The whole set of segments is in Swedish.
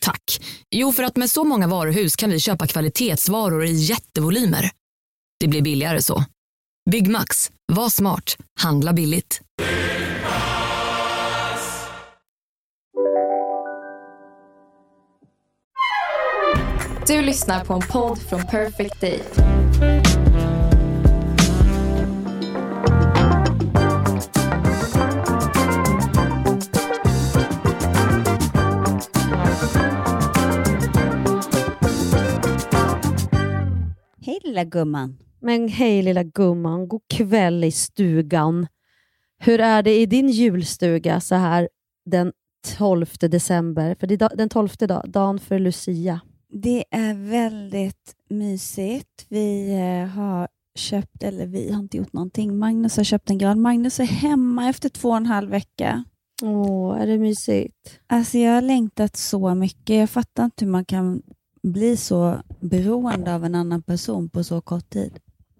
Tack. Jo, för att med så många varuhus kan vi köpa kvalitetsvaror i jättevolymer. Det blir billigare så. Byggmax. Var smart. Handla billigt. Du lyssnar på en podd från Perfect Day. Hej lilla gumman. Men hej lilla gumman, god kväll i stugan. Hur är det i din julstuga så här den 12 december? För det är den 12 dag, dagen för Lucia. Det är väldigt mysigt. Vi eh, har köpt, eller vi har inte gjort någonting. Magnus har köpt en gran. Magnus är hemma efter två och en halv vecka. Åh, är det mysigt? Alltså jag har längtat så mycket. Jag fattar inte hur man kan bli så beroende av en annan person på så kort tid.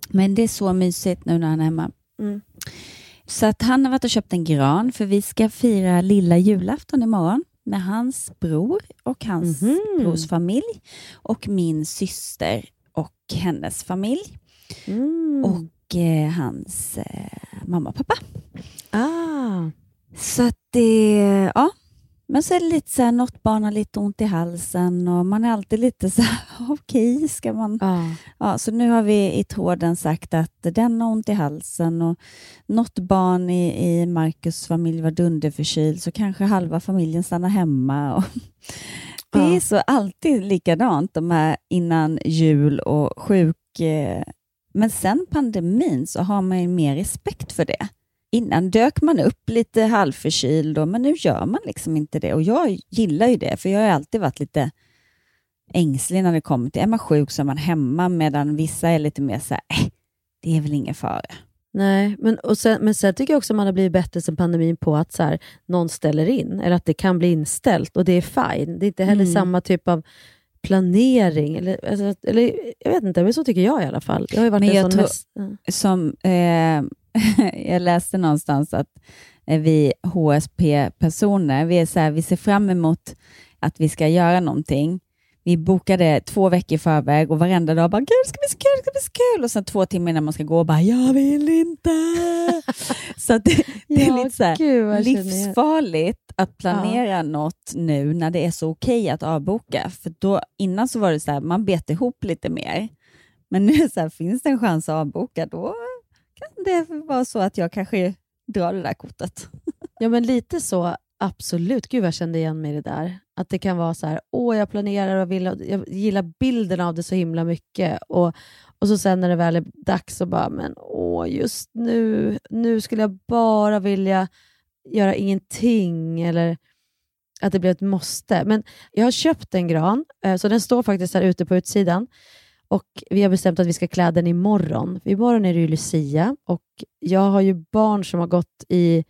Men det är så mysigt nu när han är hemma. Mm. Så att han har varit och köpt en gran för vi ska fira lilla julafton imorgon med hans bror och hans Mhm. brors familj och min syster och hennes familj Mm. och eh, hans eh, mamma och pappa. ah. Så att det, ja. Men så är det lite så här, något barn har lite ont i halsen och man är alltid lite så här, okej, ska man... Ah. Ja, så nu har vi i tråden sagt att den har ont i halsen och något barn i, i Marcus familj var dunderförkyld så kanske halva familjen stannar hemma. Och det Ja. är så alltid likadant de här innan jul och sjuk... Eh, men sen pandemin så har man ju mer respekt för det. Innan dök man upp lite halvförkyld, och, men nu gör man liksom inte det. Och jag gillar ju det, för jag har alltid varit lite ängslig när det kommer till, är man sjuk så är man hemma, medan vissa är lite mer så här, äh, det är väl ingen fara. Nej, men, och sen, men sen tycker jag också att man har blivit bättre sen pandemin på att så här, någon ställer in, eller att det kan bli inställt och det är fine. Det är inte heller Mm. samma typ av planering. Eller, alltså, eller, jag vet inte, men så tycker jag i alla fall. Jag har ju varit Men en sån tror- ja. Som, eh, jag läste någonstans att eh, vi HSP-personer, vi, är så här, vi ser fram emot att vi ska göra någonting. Vi bokade två veckor i förväg och varenda dag bara, gud det ska bli så kul, det ska bli så kul. Och sen två timmar innan man ska gå och bara, jag vill inte. så det, det är Ja, lite så här, gud, livsfarligt att planera något nu när det är så okej att avboka. För då, innan så var det så här, man bet ihop lite mer. Men nu så här, finns det en chans att avboka, då det var så att jag kanske drar det där kortet. Ja, men lite så, absolut. Gud, vad jag kände igen mig i det där. Att det kan vara så här, åh, jag planerar och vill, jag gillar bilden av det så himla mycket. Och, och så sen när det väl är dags så bara, men åh, just nu, nu skulle jag bara vilja göra ingenting. Eller att det blir ett måste. Men jag har köpt en gran, eh, så den står faktiskt här ute på utsidan. Och Vi har bestämt att vi ska klä den imorgon. Imorgon är det ju Lucia och jag har ju barn som har gått i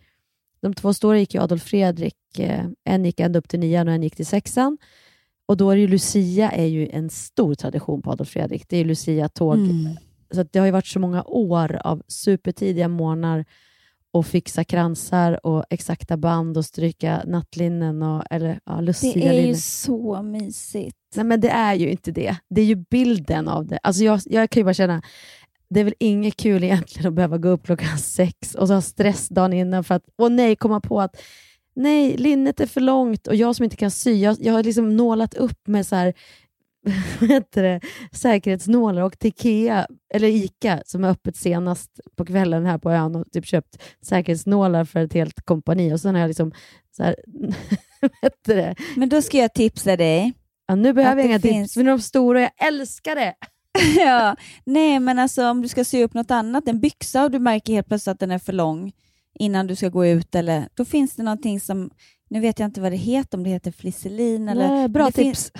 de två stora gick ju Adolf Fredrik, eh, en gick ända upp till nian och en gick till sexan. Och då är ju Lucia är ju en stor tradition på Adolf Fredrik. Det är Lucia-tåg. Mm. Så det har ju varit så många år av supertidiga morgnar och fixa kransar och exakta band och stryka nattlinnen och eller ja, Det är ju Lucia-linnen. så mysigt. Nej, men det är ju inte det. Det är ju bilden av det. Alltså jag, jag kan ju bara känna, det är väl inget kul egentligen att behöva gå upp klockan sex och så ha stress dagen innan för att, åh nej, komma på att nej, linnet är för långt och jag som inte kan sy, jag, jag har liksom nålat upp med så här, heter det, säkerhetsnålar och Ikea, eller Ica som är öppet senast på kvällen här på ön och typ köpt säkerhetsnålar för ett helt kompani och sen har jag liksom så här, heter det, Men då ska jag tipsa dig. Ja, nu behöver jag inga finns- tips, för de stora, jag älskar det! ja, nej, men alltså om du ska sy upp något annat, en byxa och du märker helt plötsligt att den är för lång innan du ska gå ut, eller, då finns det någonting som, nu vet jag inte vad det heter, om det heter flisselin eller... Nej, bra tips.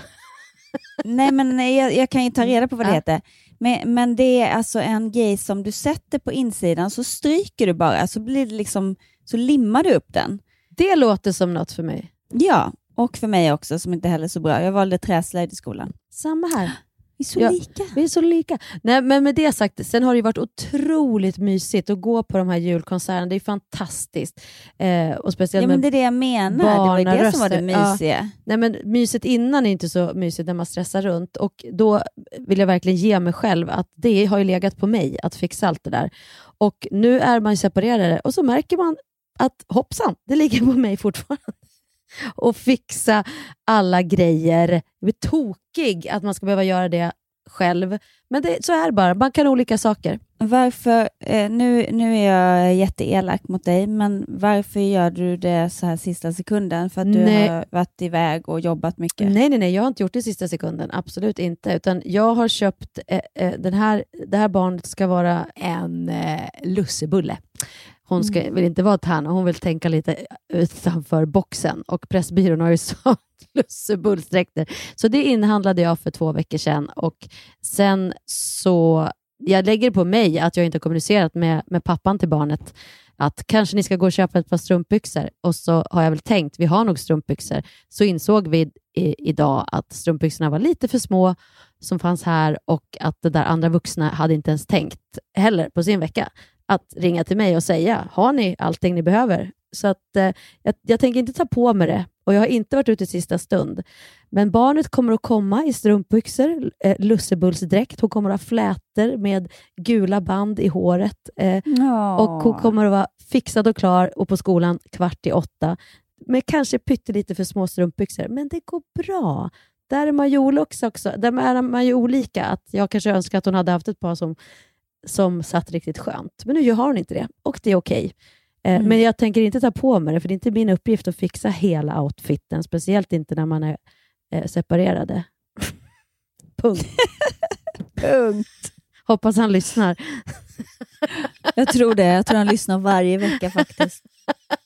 Nej, men jag, jag kan ju ta reda på vad det Ja. heter. Men, men det är alltså en grej som du sätter på insidan, så stryker du bara, så blir det liksom, så limmar du upp den. Det låter som något för mig. Ja, och för mig också, som inte heller är så bra. Jag valde träslöjd i skolan. Samma här. Vi är så Ja. lika. Vi är så lika. Nej, men med det sagt, sen har det varit otroligt mysigt att gå på de här julkonserterna. Det är fantastiskt. Eh, och speciellt Ja, men det är det jag menar. Det var ju det som var det barnaröster. Ja. mysiga. Nej, men myset innan är inte så mysigt när man stressar runt och då vill jag verkligen ge mig själv att det har ju legat på mig att fixa allt det där. Och nu är man separerade och så märker man att hoppsan, det ligger på mig fortfarande. Och fixa alla grejer. Jag blir tokig att man ska behöva göra det själv. Men det, så är det bara, man kan olika saker. Varför, eh, nu, nu är jag jätteelak mot dig, men varför gör du det så här sista sekunden? För att du Nej. har varit iväg och jobbat mycket? Nej, nej, nej, jag har inte gjort det sista sekunden. Absolut inte. Utan jag har köpt, eh, eh, den här, det här barnet ska vara en eh, lussebulle. Hon ska, Mm. vill inte vara tärna, hon vill tänka lite utanför boxen. Och Pressbyrån har ju sålt lussebullsdräkter. Så det inhandlade jag för två veckor sedan. Och sen så, jag lägger på mig att jag inte har kommunicerat med, med pappan till barnet att kanske ni ska gå och köpa ett par strumpbyxor. Och så har jag väl tänkt, vi har nog strumpbyxor. Så insåg vi i, idag att strumpbyxorna var lite för små som fanns här och att det där andra vuxna hade inte ens tänkt heller på sin vecka att ringa till mig och säga, har ni allting ni behöver? Så att eh, jag, jag tänker inte ta på mig det och jag har inte varit ute i sista stund. Men barnet kommer att komma i strumpbyxor, eh, lussebullsdräkt, hon kommer att ha flätor med gula band i håret. Eh, och hon kommer att vara fixad och klar och på skolan kvart i åtta. Med kanske pyttelite för små strumpbyxor, men det går bra. Där är man ju olika också. Där är man ju olika. Att jag kanske önskar att hon hade haft ett par som, som satt riktigt skönt. Men nu har hon inte det och det är okej. Eh, Mm. Men jag tänker inte ta på mig det, för det är inte min uppgift att fixa hela outfiten. Speciellt inte när man är eh, separerade. Punkt. Punkt. Hoppas han lyssnar. Jag tror det. Jag tror han lyssnar varje vecka faktiskt.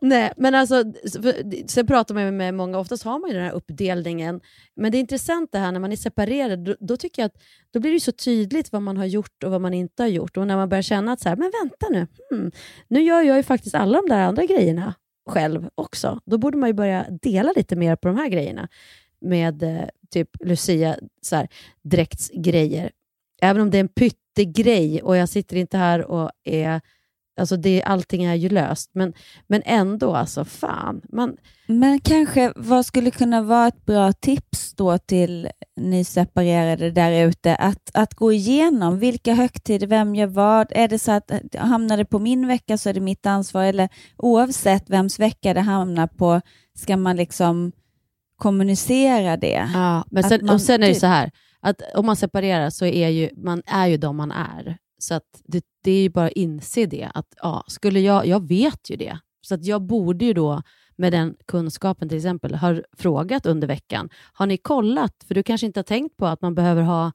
Nej, men alltså, för- sen pratar man med många, oftast har man ju den här uppdelningen. Men det är intressant det här när man är separerad, då, då tycker jag att då blir det ju så tydligt vad man har gjort och vad man inte har gjort. Och när man börjar känna att så här, men vänta nu, hmm, nu gör jag ju faktiskt alla de där andra grejerna själv också. Då borde man ju börja dela lite mer på de här grejerna med eh, typ Lucia, så här, dräktsgrejer. Även om det är en pyttegrej och jag sitter inte här och är Alltså det, allting är ju löst, men, men ändå alltså fan. Man, Men kanske, vad skulle kunna vara ett bra tips då till nyseparerade där ute? Att, att gå igenom vilka högtider, vem gör vad? Är det så att eh, hamnar det på min vecka så är det mitt ansvar, eller oavsett vems vecka det hamnar på, ska man liksom kommunicera det? ja, men sen, man och sen är det så här, att om man separerar så är ju man är ju de man är. Så att det, det är ju bara att inse det. Att, ja, skulle jag, jag vet ju det. Så att jag borde ju då, med den kunskapen till exempel, ha frågat under veckan. Har ni kollat? För du kanske inte har tänkt på att man behöver ha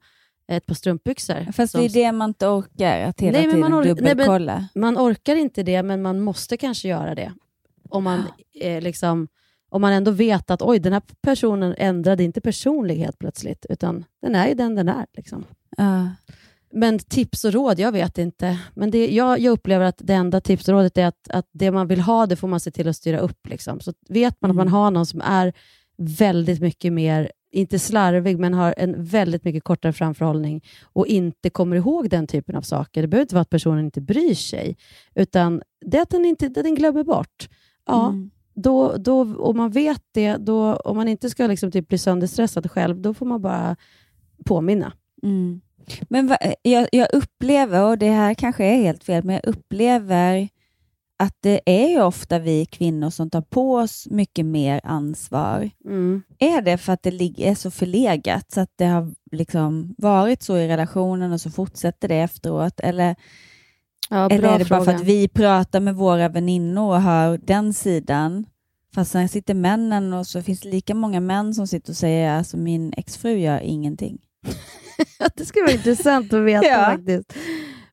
ett par strumpbyxor. Fast det som- är det man inte orkar, att hela Nej, tiden man or- nej, men- dubbelkolla. Man orkar inte det, men man måste kanske göra det. Om man, eh, liksom, om man ändå vet att oj, den här personen ändrade inte personlighet plötsligt, utan den är ju den den är. Liksom. Ja. Men tips och råd, jag vet inte. Men det, jag, jag upplever att det enda tips och rådet är att, att det man vill ha, det får man se till att styra upp. Liksom. Så vet man att man Mm. har någon som är väldigt mycket mer, inte slarvig, men har en väldigt mycket kortare framförhållning och inte kommer ihåg den typen av saker. Det behöver inte vara att personen inte bryr sig, utan det är att den, inte, att den glömmer bort. Ja, Mm. då, då, om man vet det, då, om man inte ska liksom typ bli sönderstressad själv, då får man bara påminna. Mm. Men va, jag, jag upplever, och det här kanske är helt fel, men jag upplever att det är ju ofta vi kvinnor som tar på oss mycket mer ansvar. Mm. Är det för att det är så förlegat, så att det har liksom varit så i relationen och så fortsätter det efteråt? Eller, Ja, eller är det bara för fråga. att vi pratar med våra väninnor och hör den sidan? Fast sen sitter männen och så finns det lika många män som sitter och säger alltså min exfru gör ingenting. det skulle vara intressant att veta Ja. faktiskt.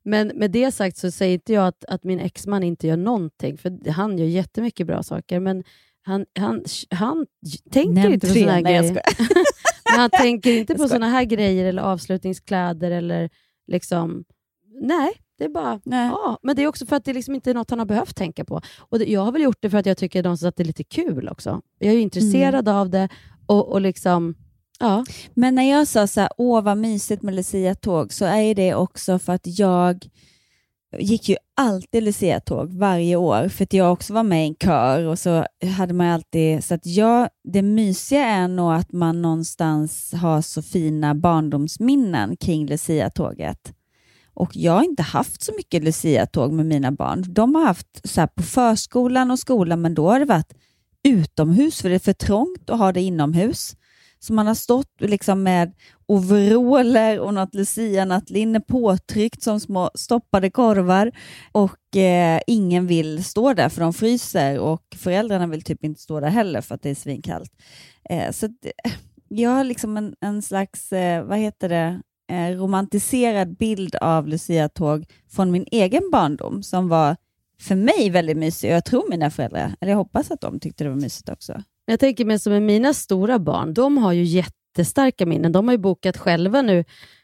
Men med det sagt så säger inte jag att, att min exman inte gör någonting, för han gör jättemycket bra saker, men han, han, han tänker Nämn inte på sådana här Nej, grejer. Han tänker inte på sådana här grejer eller avslutningskläder eller liksom... Nej, det är bara... Nej. Ja, men det är också för att det liksom inte är något han har behövt tänka på. Och det, jag har väl gjort det för att jag tycker någonstans att det är lite kul också. Jag är ju intresserad av det och, och liksom... Ja. Men när jag sa så här, åh vad mysigt med Lucia-tåg, så är det också för att jag gick ju alltid Lucia-tåg varje år, för att jag också var med i en kör och så hade man alltid, så att jag, det mysiga är nog att man någonstans har så fina barndomsminnen kring Lucia-tåget. Och jag har inte haft så mycket Lucia-tåg med mina barn. De har haft så här på förskolan och skolan, men då har det varit utomhus, för det är för trångt att ha det inomhus. Så man har stått liksom med overaller och något lucianattlinne påtryckt som små stoppade korvar och eh, ingen vill stå där för de fryser och föräldrarna vill typ inte stå där heller för att det är svinkallt. Eh, så eh, jag har liksom en, en slags, eh, vad heter det, eh, romantiserad bild av lucia-tåg från min egen barndom som var för mig väldigt mysig och jag tror mina föräldrar, eller jag hoppas att de tyckte det var mysigt också. Jag tänker mig som med mina stora barn, de har ju jättestarka minnen. De har ju bokat själva nu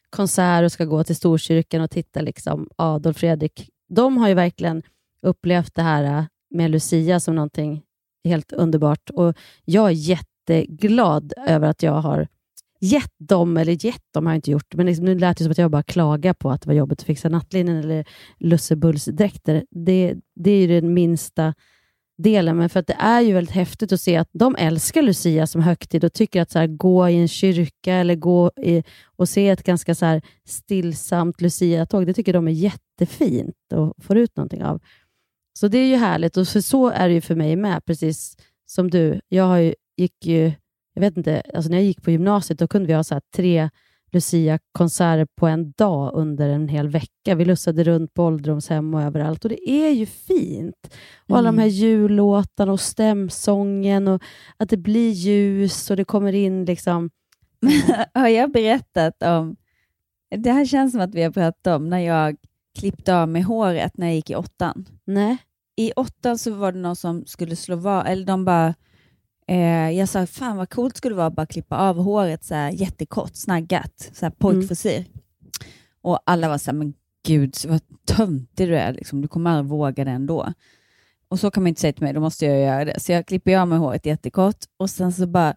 konsert och ska gå till Storkyrkan och titta liksom Adolf Fredrik. De har ju verkligen upplevt det här äh, med Lucia som någonting helt underbart och jag är jätteglad över att jag har gett dem, eller gett dem har jag inte gjort, men liksom, nu lät det som att jag bara klagar på att det var jobbigt att fixa nattlinnen eller lussebullsdräkter. Det, det är ju den minsta delen, men för att det är ju väldigt häftigt att se att de älskar Lucia som högtid och tycker att så här, gå i en kyrka eller gå i, och se ett ganska så här, stillsamt Lucia-tåg, det tycker de är jättefint och får ut någonting av. Så det är ju härligt och för så är det ju för mig med, precis som du. Jag har ju, gick ju, jag vet inte, alltså när jag gick på gymnasiet då kunde vi ha så här, tre Lucia-konserter på en dag under en hel vecka. Vi lussade runt på ålderdomshem och överallt och det är ju fint. Och alla Mm. de här jullåtarna och stämsången och att det blir ljus och det kommer in liksom... har jag berättat om, det här känns som att vi har pratat om när jag klippte av mig håret när jag gick i åttan. Nej. I åttan så var det någon som skulle slå vad, eller de bara, eh, jag sa fan vad coolt skulle det vara att bara klippa av håret så här jättekort, snaggat, så här pojkfrisyr. Och alla var så här, men gud vad töntig du är, liksom. du kommer aldrig våga det ändå. Och så kan man inte säga till mig, då måste jag göra det. Så jag klipper av mig håret jättekort och sen så bara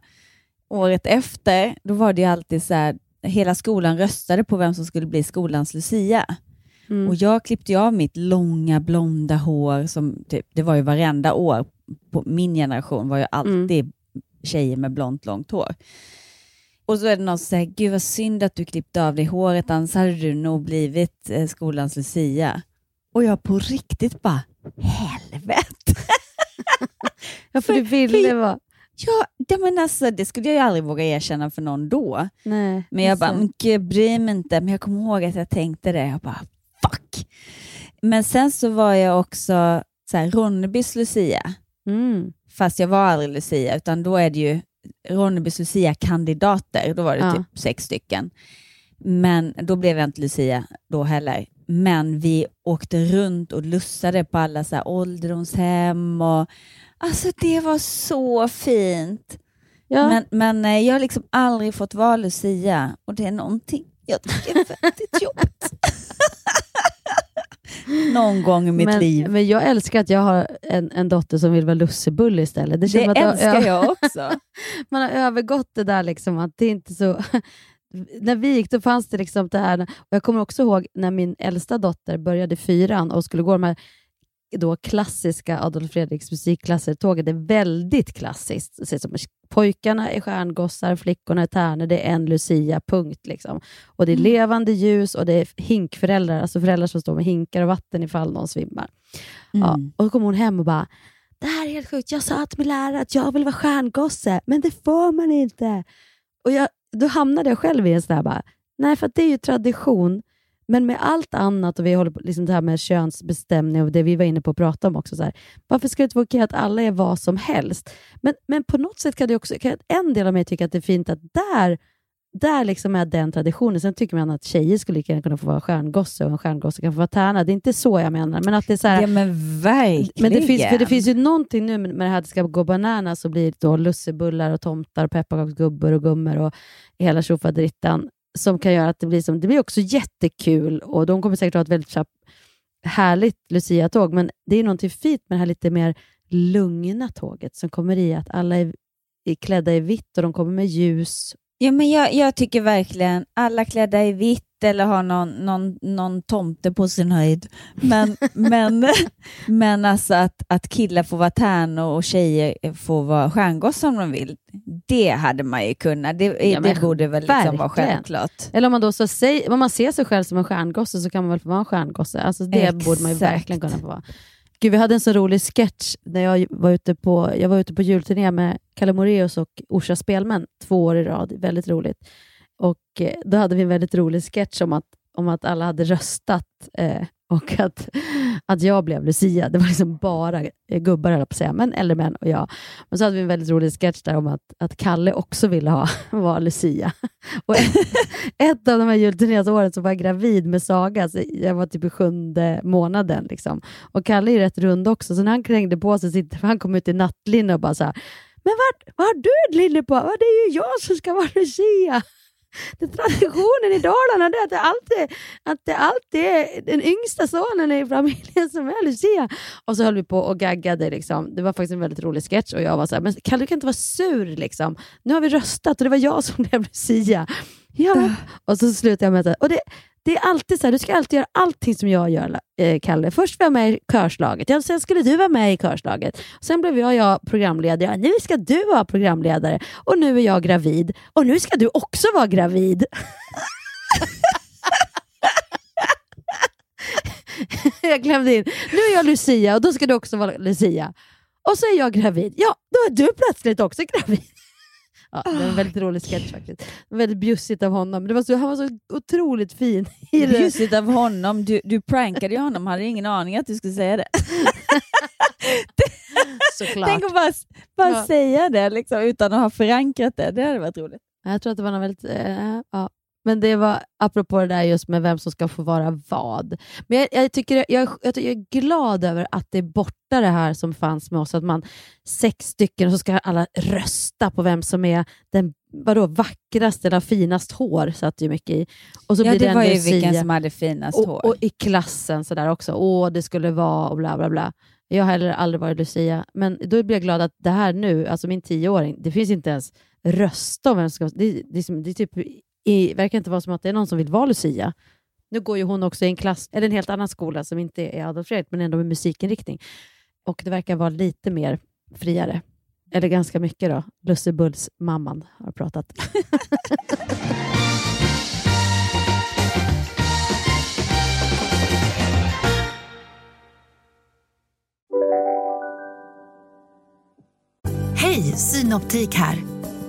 året efter, då var det alltid så här, hela skolan röstade på vem som skulle bli skolans Lucia. Mm. Och jag klippte av mitt långa blonda hår, som typ, det var ju varenda år, på min generation var ju alltid tjejer med blont långt hår. Och så är det någon som säger, gud vad synd att du klippte av dig håret, annars hade du nog blivit eh, skolans Lucia. Och jag på riktigt bara, helvete! Ja, för du ville vara... Ja, det, men alltså, det skulle jag ju aldrig våga erkänna för någon då. Nej, Men jag bara, men gud, jag bryr mig inte. Men jag kommer ihåg att jag tänkte det. Jag bara, fuck. Men sen så var jag också så här, Ronnebys Lucia. Mm. Fast jag var aldrig Lucia, utan då är det ju Ronnebys Lucia-kandidater. Då var det Ja. typ sex stycken. Men då blev jag inte Lucia då heller. Men vi åkte runt och lussade på alla så här ålderdomshem. Och, alltså det var så fint. Ja. Men, men eh, jag har liksom aldrig fått vara Lucia och det är någonting jag tycker är väldigt jobbigt. Någon gång i mitt men, liv. men jag älskar att jag har en, en dotter som vill vara lussebulle istället. Det, Det älskar ö- jag också. Man har övergått det där liksom att det är inte så... när vi gick då fanns det liksom det här, och jag kommer också ihåg när min äldsta dotter började fyran och skulle gå de här då klassiska Adolf Fredriks musikklasser-tåget. Det är väldigt klassiskt. Det ser som pojkarna är stjärngossar, flickorna är tärnor, det är en Lucia, punkt. Liksom. Och Det är Mm. levande ljus och det är hinkföräldrar, alltså föräldrar som står med hinkar och vatten ifall någon svimmar. Ja, Mm. och då kom hon hem och bara, det här är helt sjukt, jag sa till min lärare att jag vill vara stjärngosse, men det får man inte. Och jag, Då hamnade jag själv i en sån där, bara, nej för att det är ju tradition, men med allt annat, och vi håller på liksom det här med könsbestämning och det vi var inne på att prata om också, så här, varför ska det inte vara okej att alla är vad som helst? Men, men på något sätt kan det också, kan en del av mig tycka att det är fint att där där liksom är den traditionen. Sen tycker man att tjejer skulle lika gärna kunna få vara stjärngosse och en stjärngosse kan få vara tärna. Det är inte så jag menar. Men att det är så här, Ja men verkligen. men det finns, för det finns ju någonting nu med det här att det ska gå bananas så blir det då lussebullar och tomtar och pepparkaksgubbor och gummor och hela tjofaderittan som kan göra att det blir, som, det blir också jättekul och de kommer säkert ha ett väldigt härligt Lucia-tåg, men det är någonting fint med det här lite mer lugna tåget som kommer i att alla är, är klädda i vitt och de kommer med ljus. Ja, men jag, jag tycker verkligen alla klädda i vitt eller har någon, någon, någon tomte på sin höjd. Men, men, men alltså att, att killar får vara tärnor och tjejer får vara stjärngossar om de vill, det hade man ju kunnat. Det, Ja, det borde väl liksom vara självklart. Eller om man då så säger, om man ser sig själv som en stjärngosse så kan man väl få vara en stjärngosse. Alltså det Exakt. borde man ju verkligen kunna få vara. Gud, vi hade en så rolig sketch när jag var ute på, jag var ute på julturné med Kalle Moraeus och Orsa Spelmän två år i rad. Väldigt roligt. Och eh, Då hade vi en väldigt rolig sketch om att, om att alla hade röstat eh, och att, att jag blev Lucia. Det var liksom bara gubbar, höll jag på att säga, men äldre män och jag. Men så hade vi en väldigt rolig sketch där om att, att Kalle också ville ha, vara Lucia. Och ett, ett av de här julturnéåren så var jag gravid med Saga, så jag var typ i sjunde månaden. Liksom. Och Kalle är rätt rund också, så när han krängde på sig sitt, för han kom ut i nattlinne och bara så här, men vad, vad har du ett linne på? Det är ju jag som ska vara Lucia. Det är traditionen i Dalarna det är att det alltid, att det alltid är den yngsta sonen i familjen som är Lucia. Och så höll vi på och gaggade. Liksom. Det var faktiskt en väldigt rolig sketch och jag var så här, men Kalle du kan inte vara sur. Liksom. Nu har vi röstat och det var jag som blev Lucia. Ja. Och så slutade jag med att och det, det är alltid så här, du ska alltid göra allting som jag gör, eh, Kalle. Först var jag med i körslaget, ja, sen skulle du vara med i körslaget. Sen blev jag, jag programledare, nu ska du vara programledare och nu är jag gravid och nu ska du också vara gravid. jag glömde in, nu är jag Lucia och då ska du också vara Lucia. Och så är jag gravid, ja då är du plötsligt också gravid. Ja, det var en väldigt rolig sketch faktiskt. Väldigt bjussigt av honom. Det var så, han var så otroligt fin. Bjussigt av honom. Du, du prankade ju honom, hade ingen aning att du skulle säga det. Såklart. Tänk att bara, bara Ja. säga det liksom, utan att ha förankrat det. Det hade varit roligt. Jag tror att det var något väldigt... Eh, ja. Men det var apropå det där just med vem som ska få vara vad. Men jag, jag, tycker, jag, jag, jag är glad över att det är borta det här som fanns med oss, att man sex stycken och så ska alla rösta på vem som är den vadå, vackrast eller finast hår, satt ju mycket i. Och så Ja, blir det den var ju Lucia. vilken som hade finast hår. och, och i klassen sådär också. Åh, det skulle vara och bla bla bla. Jag har heller aldrig varit Lucia, men då blir jag glad att det här nu, alltså min tioåring, det finns inte ens rösta om vem som ska... Det, det, det är typ, i, verkar inte vara som att det är någon som vill vara Lucia. Nu går ju hon också i en klass, eller en helt annan skola som inte är Adolf Fredrik, men ändå med musikinriktning. Och det verkar vara lite mer friare. Eller ganska mycket då. Lussebulls mamman har pratat. Hej, Synoptik här.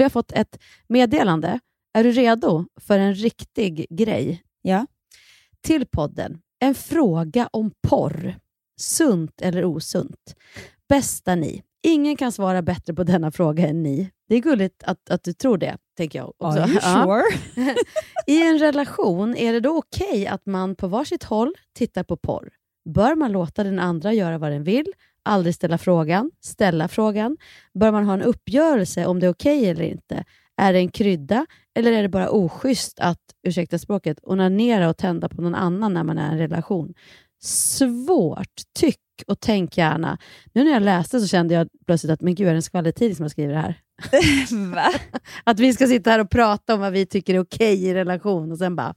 Vi har fått ett meddelande. Är du redo för en riktig grej? Ja. Till podden. En fråga om porr. Sunt eller osunt? Bästa ni. Ingen kan svara bättre på denna fråga än ni. Det är gulligt att, att du tror det, tänker jag. Också. Are you Ja. sure? I en relation, är det då okej att man på varsitt håll tittar på porr? Bör man låta den andra göra vad den vill? Aldrig ställa frågan? Ställa frågan? Bör man ha en uppgörelse om det är okej eller inte? Är det en krydda Eller är det bara oschysst att, ursäkta språket, onanera och tända på någon annan när man är i en relation? Svårt. Tyck och tänk gärna. Nu när jag läste så kände jag plötsligt att men gud, är det en skvallertidning som har skrivit det här? Va? Att vi ska sitta här och prata om vad vi tycker är okej i relation och sen bara,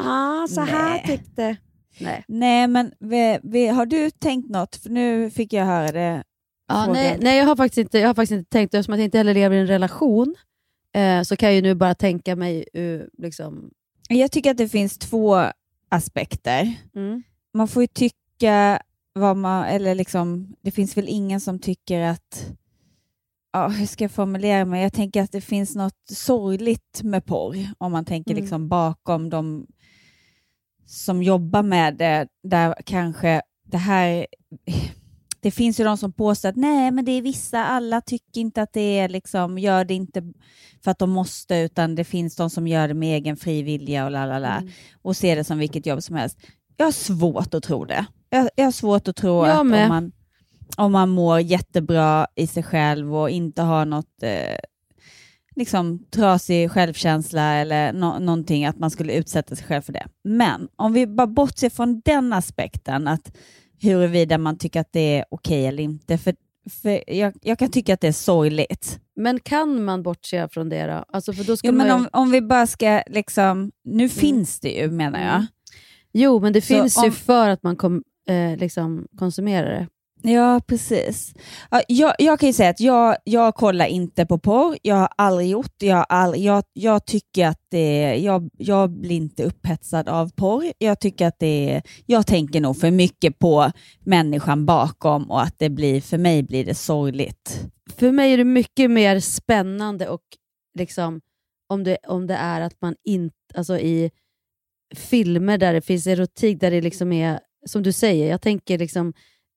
ah, så här Nej. tyckte... Nej. Nej, men vi, vi, har du tänkt något? För nu fick jag höra det. Ja, nej, nej jag, har faktiskt inte, jag har faktiskt inte tänkt, eftersom jag inte heller lever i en relation, eh, så kan jag ju nu bara tänka mig uh, liksom... Jag tycker att det finns två aspekter. Mm. Man får ju tycka vad man, eller liksom, det finns väl ingen som tycker att, ja, hur ska jag formulera mig? Jag tänker att det finns något sorgligt med porr, om man tänker Mm. liksom bakom de som jobbar med det, där kanske det här det finns ju de som påstår att nej, men det är vissa, alla tycker inte att det är liksom, gör det inte för att de måste, utan det finns de som gör det med egen fri vilja och la la la, Mm. och ser det som vilket jobb som helst. Jag har svårt att tro det. Jag, jag har svårt att tro att om man, om man mår jättebra i sig själv och inte har något eh, liksom trasig självkänsla eller nå- någonting, att man skulle utsätta sig själv för det. Men om vi bara bortser från den aspekten, att huruvida man tycker att det är okej eller inte, för, för jag, jag kan tycka att det är sorgligt. Men kan man bortse från det då? Alltså, för då ska Jo, man men ju... om, om vi bara ska, liksom, nu finns det ju menar jag. Mm. Jo, men det Så finns ju om- för att man kom, eh, liksom konsumerar det. Ja, precis. Jag, jag kan ju säga att jag, jag kollar inte på porr. Jag har aldrig gjort det. Jag, har aldrig, jag, jag tycker att det jag, jag blir inte upphetsad av porr. Jag tycker att det jag tänker nog för mycket på människan bakom och att det blir, för mig blir det sorgligt. För mig är det mycket mer spännande och liksom, om, det, om det är att man inte, alltså i filmer där det finns erotik, där det liksom är, som du säger, jag tänker liksom,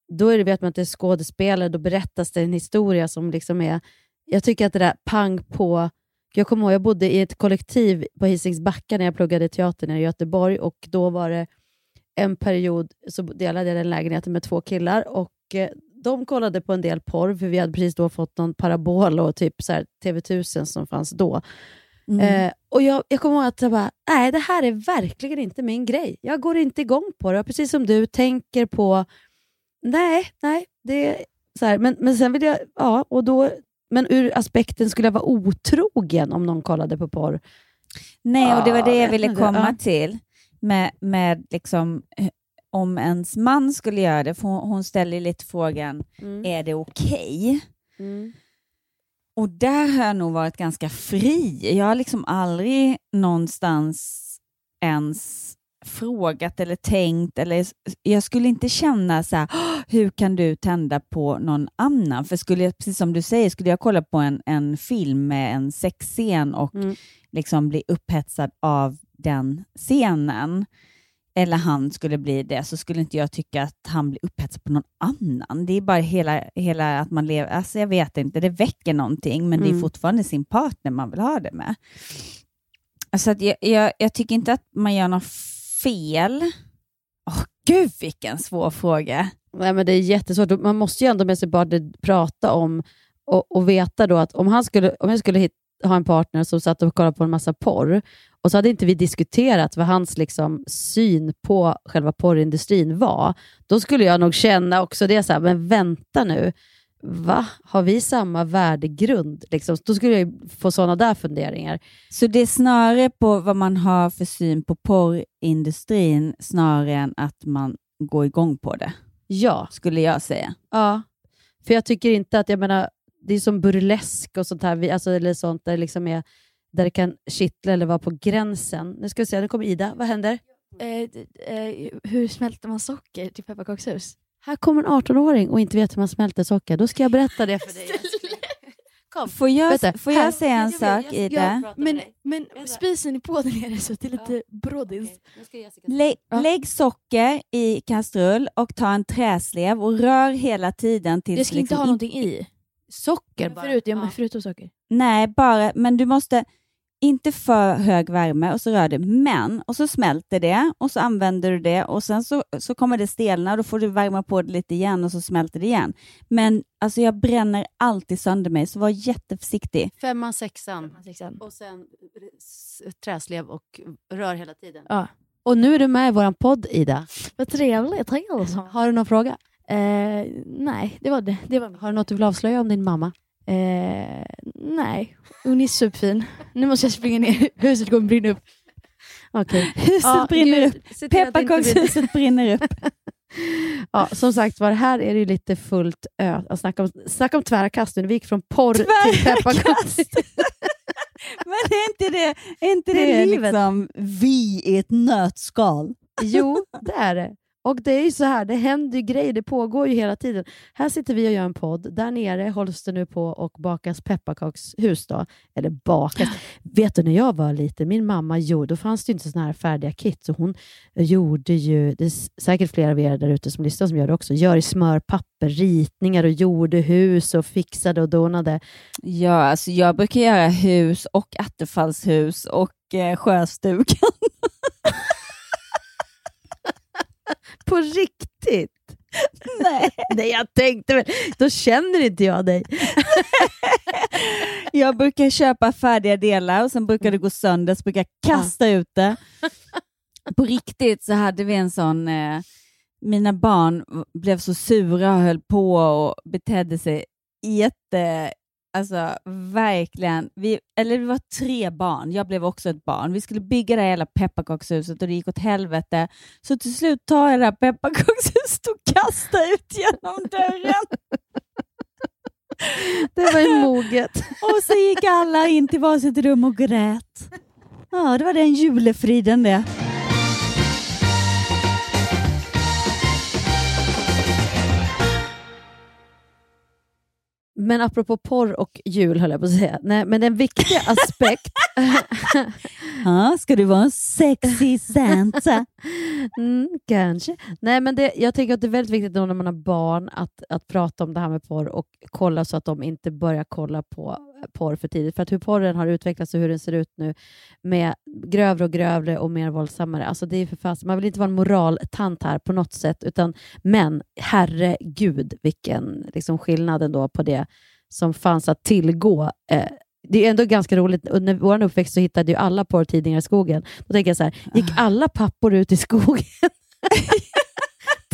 då är det vet man att det är skådespelare, då berättas det en historia som liksom är, jag tycker att det där pang på, jag kommer ihåg, jag bodde i ett kollektiv på Hisings Backa när jag pluggade teater i Göteborg och då var det en period så delade jag den lägenheten med två killar och eh, de kollade på en del porr, för vi hade precis då fått någon parabol och typ så här TV1000 som fanns då. Mm. Eh, och jag, jag kommer ihåg att jag bara, nej det här är verkligen inte min grej. Jag går inte igång på det. Precis som du tänker på, nej, nej, det så här. Men, men sen vill jag, ja, och då, men ur aspekten skulle jag vara otrogen om någon kollade på porr. Nej, och det var det jag ville komma ja. till. Med, med liksom, eh, om ens man skulle göra det, för hon, hon ställer lite frågan, Mm. är det okej? Mm. Och där har jag nog varit ganska fri. Jag har liksom aldrig någonstans ens frågat eller tänkt, eller jag skulle inte känna så här, "Åh, hur kan du tända på någon annan? För skulle jag, precis som du säger, skulle jag kolla på en, en film med en sexscen och Mm. liksom bli upphetsad av den scenen, eller han skulle bli det, så skulle inte jag tycka att han blir upphetsad på någon annan. Det är bara hela, hela att man lever, alltså jag vet inte, det väcker någonting, men det är Mm. fortfarande sin partner man vill ha det med. Alltså att jag, jag, jag tycker inte att man gör något fel. Åh, gud vilken svår fråga. Nej, men det är jättesvårt. Man måste ju ändå med sig bara prata om och, och veta då att om, han skulle, om jag skulle hitta, ha en partner som satt och kollade på en massa porr och så hade inte vi diskuterat vad hans liksom, syn på själva porrindustrin var, då skulle jag nog känna också det så här, men vänta nu, va? Har vi samma värdegrund? Liksom? Då skulle jag ju få sådana där funderingar. Så det är snarare på vad man har för syn på porrindustrin snarare än att man går igång på det, Ja, skulle jag säga. Ja, för jag tycker inte att, jag menar, det är som burlesk och sånt här, vi- alltså, eller sånt där, liksom är, där det kan kittla eller vara på gränsen. Nu ska vi se, nu kommer Ida. Vad händer? Eh, eh, hur smälter man socker till pepparkakshus? Här kommer en 18-åring och inte vet hur man smälter socker. Då ska jag berätta det för dig. Kom. Får jag, Vänta, får jag säga en sak, jag- Ida? jag- Men, men spisen är på där nere så det är lite brådis. Lä, Ja. Lägg socker i kastrull och ta en träslev och rör hela tiden tills Jag ska det inte liksom ha in- någonting i. Socker bara? Förut, Ja. förutom socker. Nej, bara, men du måste inte för hög värme och så rör du, men och så smälter det och så använder du det och sen så, så kommer det stelna och då får du värma på det lite igen och så smälter det igen. Men alltså jag bränner alltid sönder mig, så var jätteförsiktig. Femman, sexan, Sexan. och sen träslev och rör hela tiden. Ja. Och nu är du med i vår podd, Ida. Vad trevligt, trevligt. Har du någon fråga? Eh, nej, det var det. det var... Har du något du vill avslöja om din mamma? Eh, nej, hon är superfin. Nu måste jag springa ner, huset kommer brinna upp. Okej. Huset Ja, brinner gud, upp. till Pepparkakshuset brinner upp. Ja, som sagt var, här är det lite fullt ö. Snacka, om, snacka om tvära kast nu. Vi gick från porr till Tvära pepparkaks. Men är inte det, är inte Det det, är livet. liksom vi i ett nötskal? Jo, det är det. Och det är ju så här, det händer ju grejer, det pågår ju hela tiden. Här sitter vi och gör en podd. Där nere hålls det nu på och bakas pepparkakshus. Då. Eller bakas. Vet du, när jag var liten, min mamma gjorde, då fanns det ju inte sådana här färdiga kit. Så hon gjorde ju, det är säkert flera av er där ute som lyssnar som gör det också, gör i smörpapper, ritningar och gjorde hus och fixade och donade. Ja, alltså jag brukar göra hus och attefallshus och eh, sjöstugan. På riktigt! Nej. Nej, jag tänkte väl, då känner inte jag dig. Jag brukar köpa färdiga delar och sen brukar det gå sönder, så brukar jag kasta ut det. På riktigt så hade vi en sån, eh, mina barn blev så sura och höll på och betedde sig jätte, alltså verkligen, vi, eller vi var tre barn, jag blev också ett barn. Vi skulle bygga det här hela pepparkakshuset och det gick åt helvete. Så till slut tar jag det här pepparkakshuset och kastar ut genom dörren. Det var ju moget. Och så gick alla in till varsitt rum och grät. Ja, det var den julefriden det. Men apropå porr och jul höll jag på att säga. Nej, men en viktig aspekt Ja, ska du vara en sexy Santa? Mm, kanske. Nej, men det, jag tänker att det är väldigt viktigt när man har barn att, att prata om det här med porr och kolla så att de inte börjar kolla på porr för tidigt. För att hur porren har utvecklats och hur den ser ut nu med grövre och grövre och mer våldsammare. Alltså det är för fast, man vill inte vara en moraltant här på något sätt, utan men herregud vilken liksom, skillnad ändå på det som fanns att tillgå. Eh, det är ändå ganska roligt. Under vår uppväxt så hittade ju alla porrtidningar i skogen. Då tänker jag så här, gick alla pappor ut i skogen?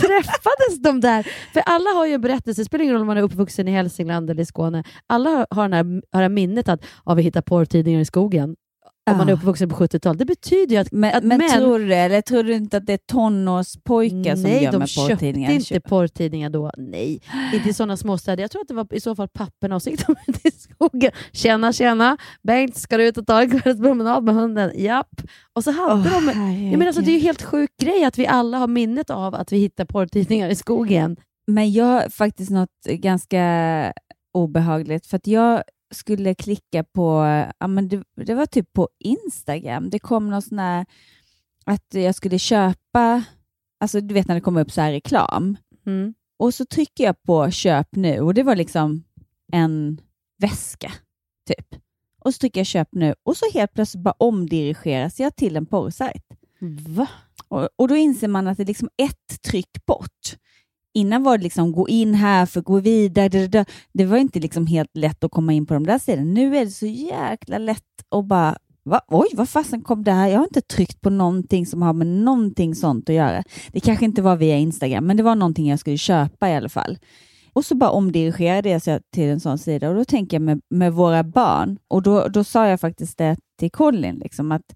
Träffades de där? För alla har ju en berättelse, det spelar ingen roll om man är uppvuxen i Hälsingland eller i Skåne. Alla har, har, den här, har det här minnet att ja, vi hittar porrtidningar i skogen. Om man är uppvuxen på 70-talet. Det betyder ju att, Men, men tror du? Eller tror du inte att det är tonårspojkar som Nej, gömmer de köpte porrtidningar? inte porrtidningar då. Nej, inte i sådana småstäder. Jag tror att det var i så fall papporna och så gick de ut i skogen. Tjena, tjena. Bengt, ska du ut och ta en kvällspromenad med hunden? Japp. Och så hade Åh, de... Jag menar, alltså, det är ju herregud. helt sjuk grej att vi alla har minnet av att vi hittar porrtidningar i skogen. Men jag har faktiskt något ganska obehagligt, för att jag skulle klicka på, ja, men det, det var typ på Instagram, det kom någon sån här, att jag skulle köpa, alltså du vet när det kommer upp så här reklam, Mm. och så trycker jag på köp nu och det var liksom en väska, typ. Och så trycker jag köp nu och så helt plötsligt bara omdirigeras jag till en porrsajt. Va? Och, och då inser man att det är liksom ett tryck bort. Innan var det liksom gå in här för att gå vidare. Det, var inte liksom helt lätt att komma in på de där sidorna. Nu är det så jäkla lätt att bara Va? Oj, vad fasen kom det här? Jag har inte tryckt på någonting som har med någonting sånt att göra. Det kanske inte var via Instagram, men det var någonting jag skulle köpa i alla fall. Och så bara omdirigerade jag sig till en sån sida och då tänker jag med, med våra barn och då, då sa jag faktiskt det till Colin, liksom att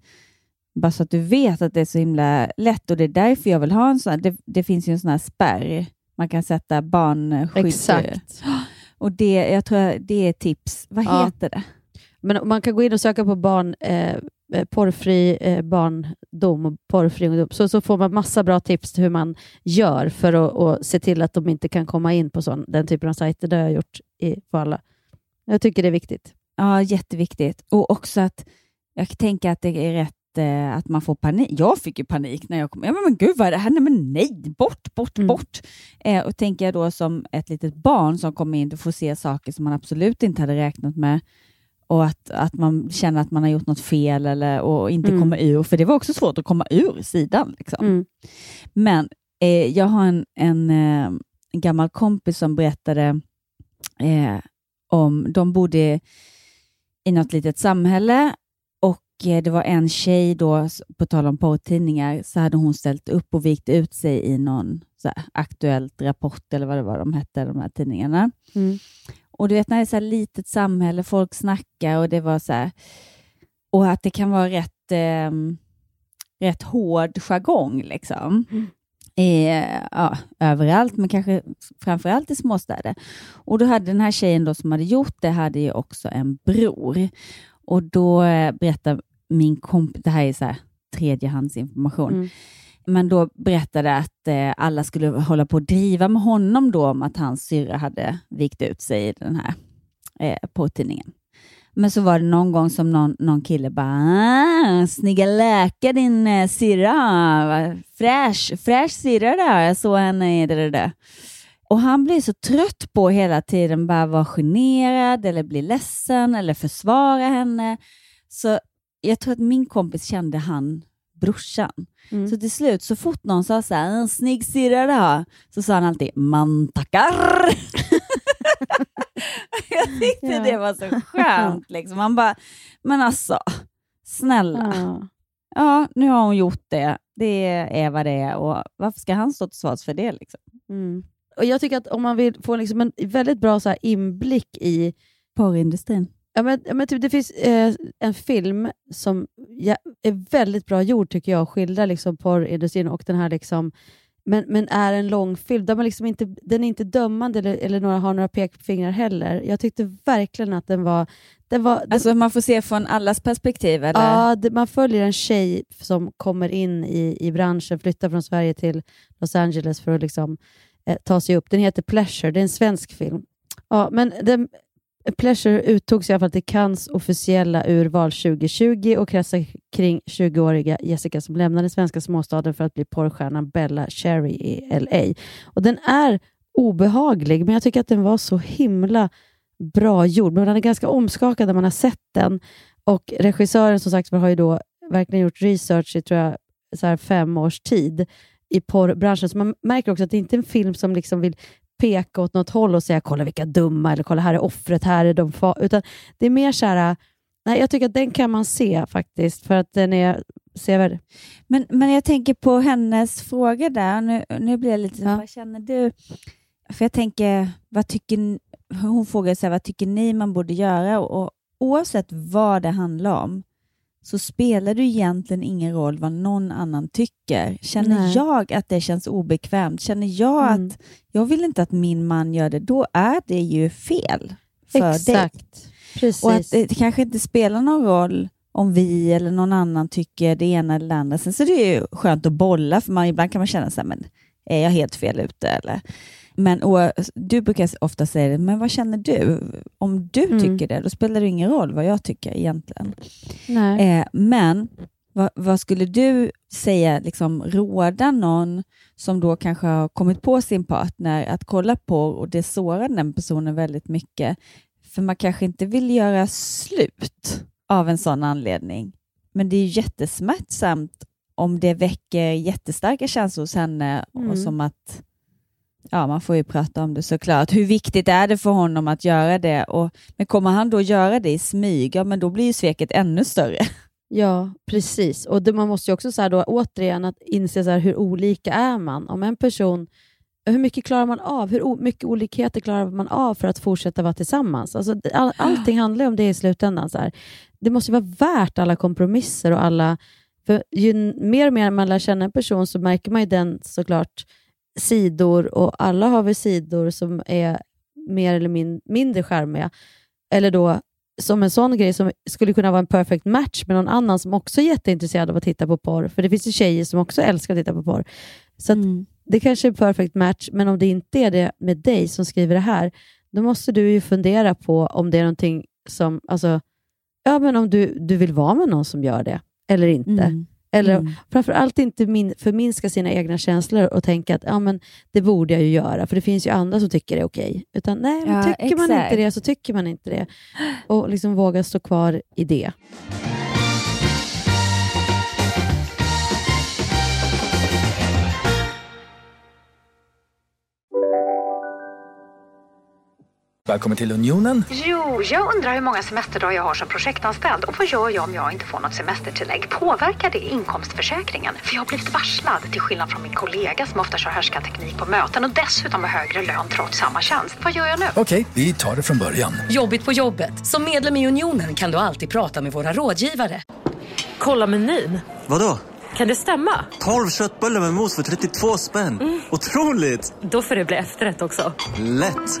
bara så att du vet att det är så himla lätt och det är därför jag vill ha en sån. Det, det finns ju en sån här spärr man kan sätta barnskydd. Exakt. Och det, jag tror det är tips. Vad Ja. heter det? Men man kan gå in och söka på barn, eh, eh, porrfri eh, barndom och porrfri ungdom, så, så får man massa bra tips till hur man gör för att att se till att de inte kan komma in på sån, den typen av sajter. Det har jag gjort i, för alla. Jag tycker det är viktigt. Ja, jätteviktigt. Och också att jag tänker att det är rätt eh, att man får panik. Jag fick ju panik när jag kom. Ja, men, men gud, vad är det här? Nej, men nej, bort, bort, Mm. bort. Eh, och tänker jag då som ett litet barn som kommer in och får se saker som man absolut inte hade räknat med. och att, att man känner att man har gjort något fel eller, och inte Mm. kommer ur, för det var också svårt att komma ur sidan. Liksom. Mm. Men eh, jag har en, en, eh, en gammal kompis som berättade eh, om, de bodde i något litet samhälle det var en tjej då, på tal om porrtidningar, så hade hon ställt upp och vikt ut sig i någon så här, aktuellt rapport eller vad det var de hette, de här tidningarna. Mm. Och du vet när det är så här litet samhälle, folk snackar och det var så här, och att det kan vara rätt, eh, rätt hård jargong liksom. Eh, ja, överallt, men kanske framförallt i småstäder. Och då hade den här tjejen då som hade gjort det, hade ju också en bror. Och då eh, berättar min kompis, det här är så här tredjehandsinformation, Mm. men då berättade att eh, alla skulle hålla på att driva med honom då om att hans syrra hade vikt ut sig i den här eh, porrtidningen. Men så var det någon gång som någon, någon kille bara ah, “Snygga läkare din eh, syrra, fräsch, fräsch syrra där, jag såg henne i det, det, det. Och han blir så trött på hela tiden bara vara generad eller bli ledsen eller försvara henne. Så jag tror att min kompis kände han brorsan. Mm. Så till slut, så fort någon sa så här, en snygg syrra då, så sa han alltid, man tackar. jag tyckte Ja. det var så skönt. Liksom. Man bara, men alltså, snälla. Ja. Ja, nu har hon gjort det. Det är vad det är. Och varför ska han stå till svars för det? Liksom? Mm. Och Jag tycker att om man vill få liksom en väldigt bra så här inblick i Porrindustrin. Ja, men, men typ, det finns eh, en film som ja, är väldigt bra gjord tycker jag, och skildrar liksom porrindustrin och den här liksom, men, men är en långfilm. Där man liksom inte, den är inte dömande eller, eller några, har några pekfingrar heller. Jag tyckte verkligen att den var... Den var den, Alltså man får se från allas perspektiv? Eller? ja, det, man följer en tjej som kommer in i, i branschen, flyttar från Sverige till Los Angeles för att liksom, eh, ta sig upp. Den heter Pleasure, det är en svensk film. Ja, men den, Pleasure uttogs i alla fall till Cannes officiella urval 2020 och kretsar kring 20-åriga Jessica som lämnade den svenska småstaden för att bli porrstjärnan Bella Cherry i LA. Och Den är obehaglig, men jag tycker att den var så himla bra gjord. Men den är ganska omskakad när man har sett den. Och Regissören som sagt har ju då verkligen gjort research i tror jag, så här fem års tid i porrbranschen. Så man märker också att det inte är en film som liksom vill peka åt något håll och säga kolla vilka dumma, eller kolla här är offret, här är de fa-" Utan det är mer så här, nej, jag tycker att den kan man se faktiskt, för att den är sevärd. Men, men jag tänker på hennes fråga där. Nu, nu blir jag lite Ja. vad känner du? För jag tänker, vad tycker, hon frågar så här, vad tycker ni man borde göra? Och, och oavsett vad det handlar om så spelar det egentligen ingen roll vad någon annan tycker. Känner Nej. jag att det känns obekvämt, känner jag Mm. att jag vill inte att min man gör det, då är det ju fel för dig. Exakt. Precis. Och att det kanske inte spelar någon roll om vi eller någon annan tycker det ena eller det andra. Sen så är det ju skönt att bolla, för man, ibland kan man känna så här, men är jag helt fel ute? Eller? Men och, du brukar ofta säga det, men vad känner du? Om du Mm. tycker det, då spelar det ingen roll vad jag tycker egentligen. nej. Eh, men vad, vad skulle du säga, liksom, råda någon som då kanske har kommit på sin partner att kolla på och det sårar den personen väldigt mycket, för man kanske inte vill göra slut av en sån anledning. Men det är ju jättesmärtsamt om det väcker jättestarka känslor hos henne Mm. och som att Ja, man får ju prata om det såklart. Hur viktigt är det för honom att göra det? Och, men kommer han då göra det i smyg, ja, men då blir ju sveket ännu större. Ja, precis. Och det, man måste ju också så här då, återigen att inse så här, hur olika är man. Om en person, hur mycket klarar man av? Hur o, mycket olikheter klarar man av för att fortsätta vara tillsammans? Alltså, all, allting handlar ju om det i slutändan. Så här. Det måste ju vara värt alla kompromisser och alla... För ju mer och mer man lär känna en person så märker man ju den såklart sidor och alla har väl sidor som är mer eller min, mindre charmiga. Eller då som en sån grej som skulle kunna vara en perfect match med någon annan som också är jätteintresserad av att titta på porr. För det finns ju tjejer som också älskar att titta på porr. Så att det kanske är en perfect match, men om det inte är det med dig som skriver det här, då måste du ju fundera på om det är någonting som, alltså, ja men om du, du vill vara med någon som gör det, eller inte. Mm. Eller Mm. framförallt inte min, förminska sina egna känslor och tänka att ja, men det borde jag ju göra, för det finns ju andra som tycker det är okej. Utan nej, Ja, tycker man exakt. inte det så tycker man inte det. Och liksom våga stå kvar i det. Välkommen till Unionen. Jo, jag undrar hur många semesterdagar jag har som projektanställd och vad gör jag om jag inte får något semestertillägg? Påverkar det inkomstförsäkringen? För jag har blivit varslad, till skillnad från min kollega som ofta kör härskarteknik på möten och dessutom har högre lön trots samma tjänst. Vad gör jag nu? Okej, vi tar det från början. Jobbigt på jobbet. Som medlem i Unionen kan du alltid prata med våra rådgivare. Kolla menyn. Vadå? Kan det stämma? 12 köttbullar med mos för 32 spänn. Otroligt! Då får det bli efterrätt också. Lätt!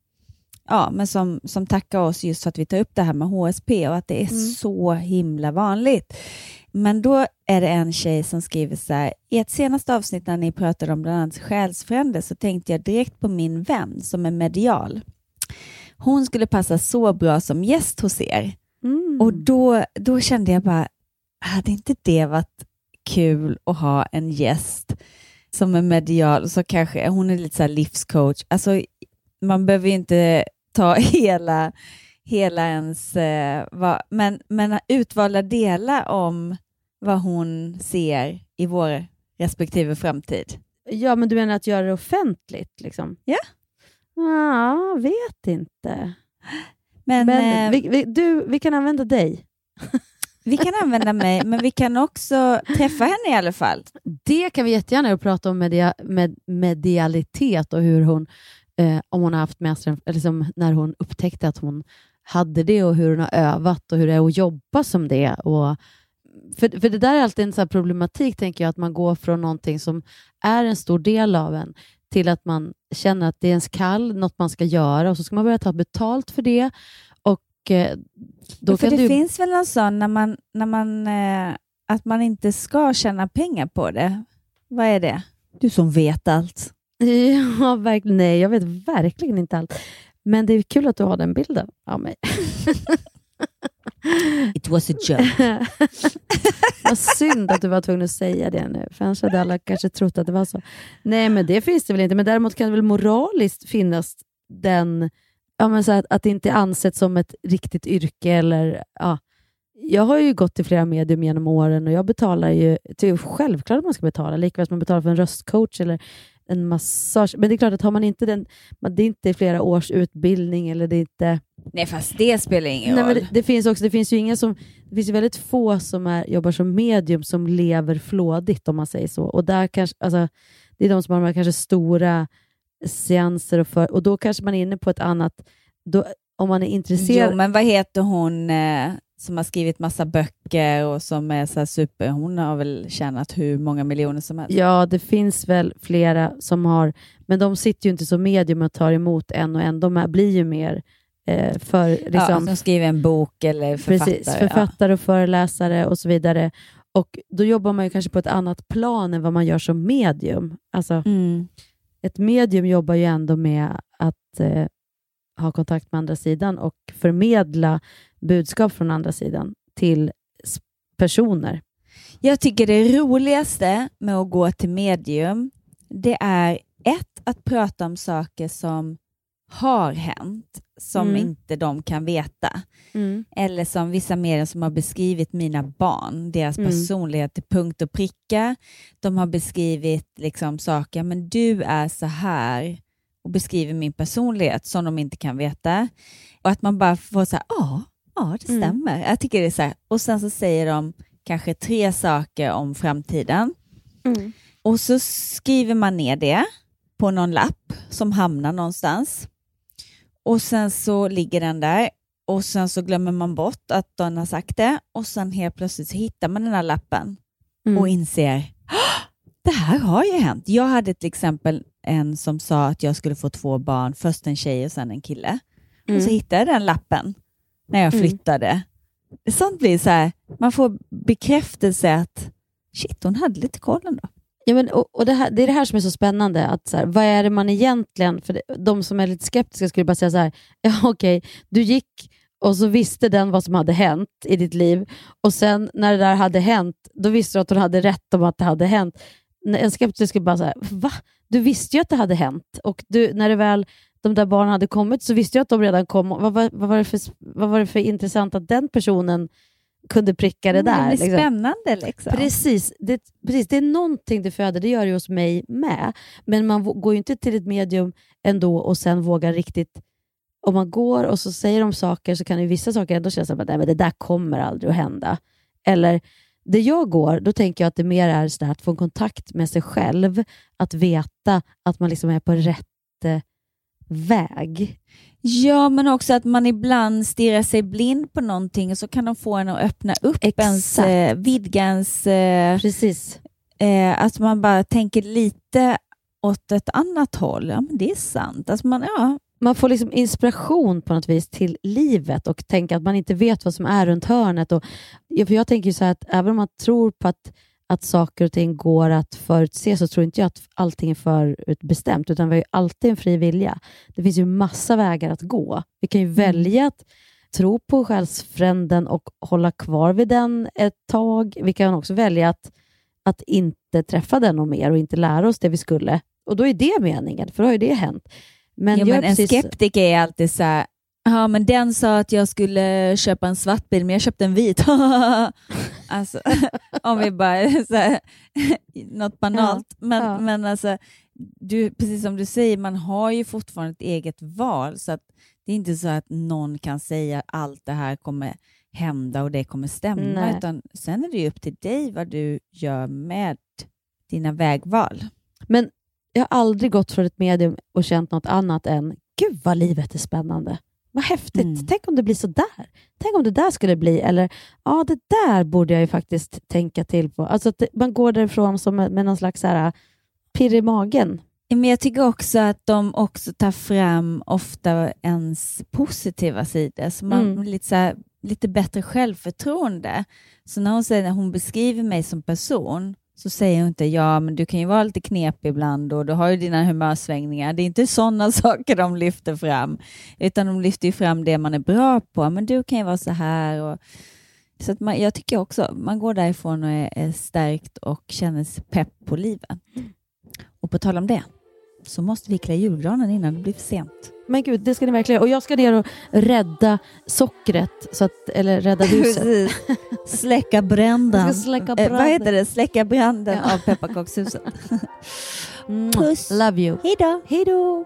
ja, men som, som tackar oss just för att vi tar upp det här med HSP och att det är så himla vanligt. Men då är det en tjej som skriver så här, i ett senaste avsnitt när ni pratade om bland annat själsfrände så tänkte jag direkt på min vän som är medial. Hon skulle passa så bra som gäst hos er. Och då, då kände jag bara, hade inte det varit kul att ha en gäst som är medial, så kanske hon är lite så livscoach. Alltså, man behöver ju inte ta hela, hela ens, eh, vad, men, men utvalda delar om vad hon ser i vår respektive framtid. Ja, men du menar att göra det offentligt? Liksom? Ja. Ja, vet inte. Men, Men eh, vi, vi, du, vi kan använda dig. Vi kan använda mig, men vi kan också träffa henne i alla fall. Det kan vi jättegärna prata om media, med, medialitet och hur hon, eh, om hon har haft med sig, eller liksom när hon upptäckte att hon hade det och hur hon har övat och hur det är att jobba som det. Och, för, för det där är alltid en sån här problematik, tänker jag, att man går från någonting som är en stor del av en till att man känner att det är ens kall, något man ska göra och så ska man börja ta betalt för det. Och eh, då Ja, för kan det du... finns väl någon sån när man, när man, eh, att man inte ska tjäna pengar på det. Vad är det? Du som vet allt. Ja, verkligen. Nej, jag vet verkligen inte allt. Men det är kul att du har den bilden av mig. It was a joke. Vad synd att du var tvungen att säga det nu, för annars hade alla kanske trott att det var så. Nej, men det finns det väl inte. Men däremot kan det väl moraliskt finnas den, ja, men så att, att det inte är ansett som ett riktigt yrke. Eller, ja. Jag har ju gått till flera medium genom åren och jag betalar ju, det är självklart att man ska betala, likväl som man betalar för en röstcoach eller en massage. Men det är klart att har man inte den, det är inte flera års utbildning eller det är inte Nej, fast det spelar ingen Nej, roll. men det, det finns också, det finns ju inga som, det finns ju väldigt få som är, jobbar som medium som lever flådigt om man säger så. Och där kanske, alltså, det är de som har de här kanske stora seanser och, för, och då kanske man är inne på ett annat, då, om man är intresserad. Jo, men vad heter hon eh, som har skrivit massa böcker och som är så super... Hon har väl tjänat hur många miljoner som helst. Ja, det finns väl flera som har, men de sitter ju inte som medium och tar emot en och en. De blir ju mer eh, för... ja, Liksom, som skriver en bok eller författare. Precis, författare och föreläsare och så vidare. Och Då jobbar man ju kanske på ett annat plan än vad man gör som medium. Alltså, Mm. Ett medium jobbar ju ändå med att eh, ha kontakt med andra sidan och förmedla budskap från andra sidan till personer. Jag tycker det roligaste med att gå till medium, det är ett, att prata om saker som har hänt, som Mm. inte de kan veta. Eller som vissa medier som har beskrivit mina barn, deras Mm. personlighet till punkt och pricka. De har beskrivit liksom saker, men du är så här och beskriver min personlighet som de inte kan veta. Och att man bara får säga, ja, Ja, det Mm. stämmer. Jag tycker det är så här. Och sen så säger de kanske tre saker om framtiden. Mm. Och så skriver man ner det på någon lapp som hamnar någonstans. Och sen så ligger den där och sen så glömmer man bort att den har sagt det och sen helt plötsligt så hittar man den här lappen Mm. och inser "Ah, det här har ju hänt. Jag hade till exempel en som sa att jag skulle få två barn, först en tjej och sen en kille. Och så Mm. hittade jag den lappen när jag Mm. flyttade. Sånt blir så här, man får bekräftelse att shit, hon hade lite koll ändå. Ja, men, och, och det, här, det är det här som är så spännande. Att så här, vad är det man egentligen... För de som är lite skeptiska skulle bara säga så här, ja okej, du gick och så visste den vad som hade hänt i ditt liv och sen när det där hade hänt, då visste du att hon hade rätt om att det hade hänt. En skeptiker skulle bara säga, va? Du visste ju att det hade hänt och du, när det väl de där barnen hade kommit så visste jag att de redan kom. Vad, vad, vad, var, det för, vad var det för intressant att den personen kunde pricka det där? Det blir liksom? spännande liksom. Precis det, precis, det är någonting det föder, det gör det hos mig med. Men man går ju inte till ett medium ändå och sen vågar riktigt... Om man går och så säger de saker så kan ju vissa saker ändå kännas som att "Nej, men det där kommer aldrig att hända. Eller det jag går, då tänker jag att det mer är så där att få en kontakt med sig själv. Att veta att man liksom är på rätt eh, väg. Ja, men också att man ibland stirrar sig blind på någonting och så kan de få en att öppna upp ens, Exakt. eh, vidga ens... Eh, Precis. Eh, att man bara tänker lite åt ett annat håll. Ja, men det är sant. Alltså man, ja, man får liksom inspiration på något vis till livet och tänka att man inte vet vad som är runt hörnet. Och, ja, för jag tänker så här att även om man tror på att, att saker och ting går att förutse så tror inte jag att allting är förutbestämt, utan vi har ju alltid en fri vilja. Det finns ju massa vägar att gå. Vi kan ju välja att tro på själsfränden och hålla kvar vid den ett tag. Vi kan också välja att, att inte träffa den och mer och inte lära oss det vi skulle. Och då är det meningen, för då har ju det hänt. Men, jag men en precis- skeptiker är alltid så här, ja men den sa att jag skulle köpa en svart bil, men jag köpte en vit. alltså, om vi bara, så här, något banalt. men, ja. men alltså, du, precis som du säger, man har ju fortfarande ett eget val, så att det är inte så att någon kan säga allt det här kommer hända och det kommer stämma, Nej. utan sen är det ju upp till dig vad du gör med dina vägval. Men jag har aldrig gått från ett medium och känt något annat än gud vad livet är spännande. Vad häftigt. Mm. Tänk om det blir så där. Tänk om det där skulle bli. Eller ja, det där borde jag ju faktiskt tänka till på. Alltså att man går därifrån som med, med någon slags så här, pirr i magen. Men jag tycker också att de också tar fram ofta ens positiva sidor, så man Mm. lite, så här, lite bättre självförtroende. Så när hon, säger, när hon beskriver mig som person så säger hon inte ja, men du kan ju vara lite knepig ibland och du har ju dina humörsvängningar. Det är inte sådana saker de lyfter fram, utan de lyfter ju fram det man är bra på. Men du kan ju vara så här. Och, så att man, jag tycker också man går därifrån och är, är stärkt och känner sig pepp på livet. Och på tal om det så måste vi klä julgranen innan det blir för sent. Men gud, det ska ni verkligen Och jag ska ner och rädda sockret, så att, eller rädda huset. Släcka branden. Ska släcka Eh, vad heter det? Släcka branden Ja. av pepparkakshuset. Puss. Love you. Hej då. Hej då.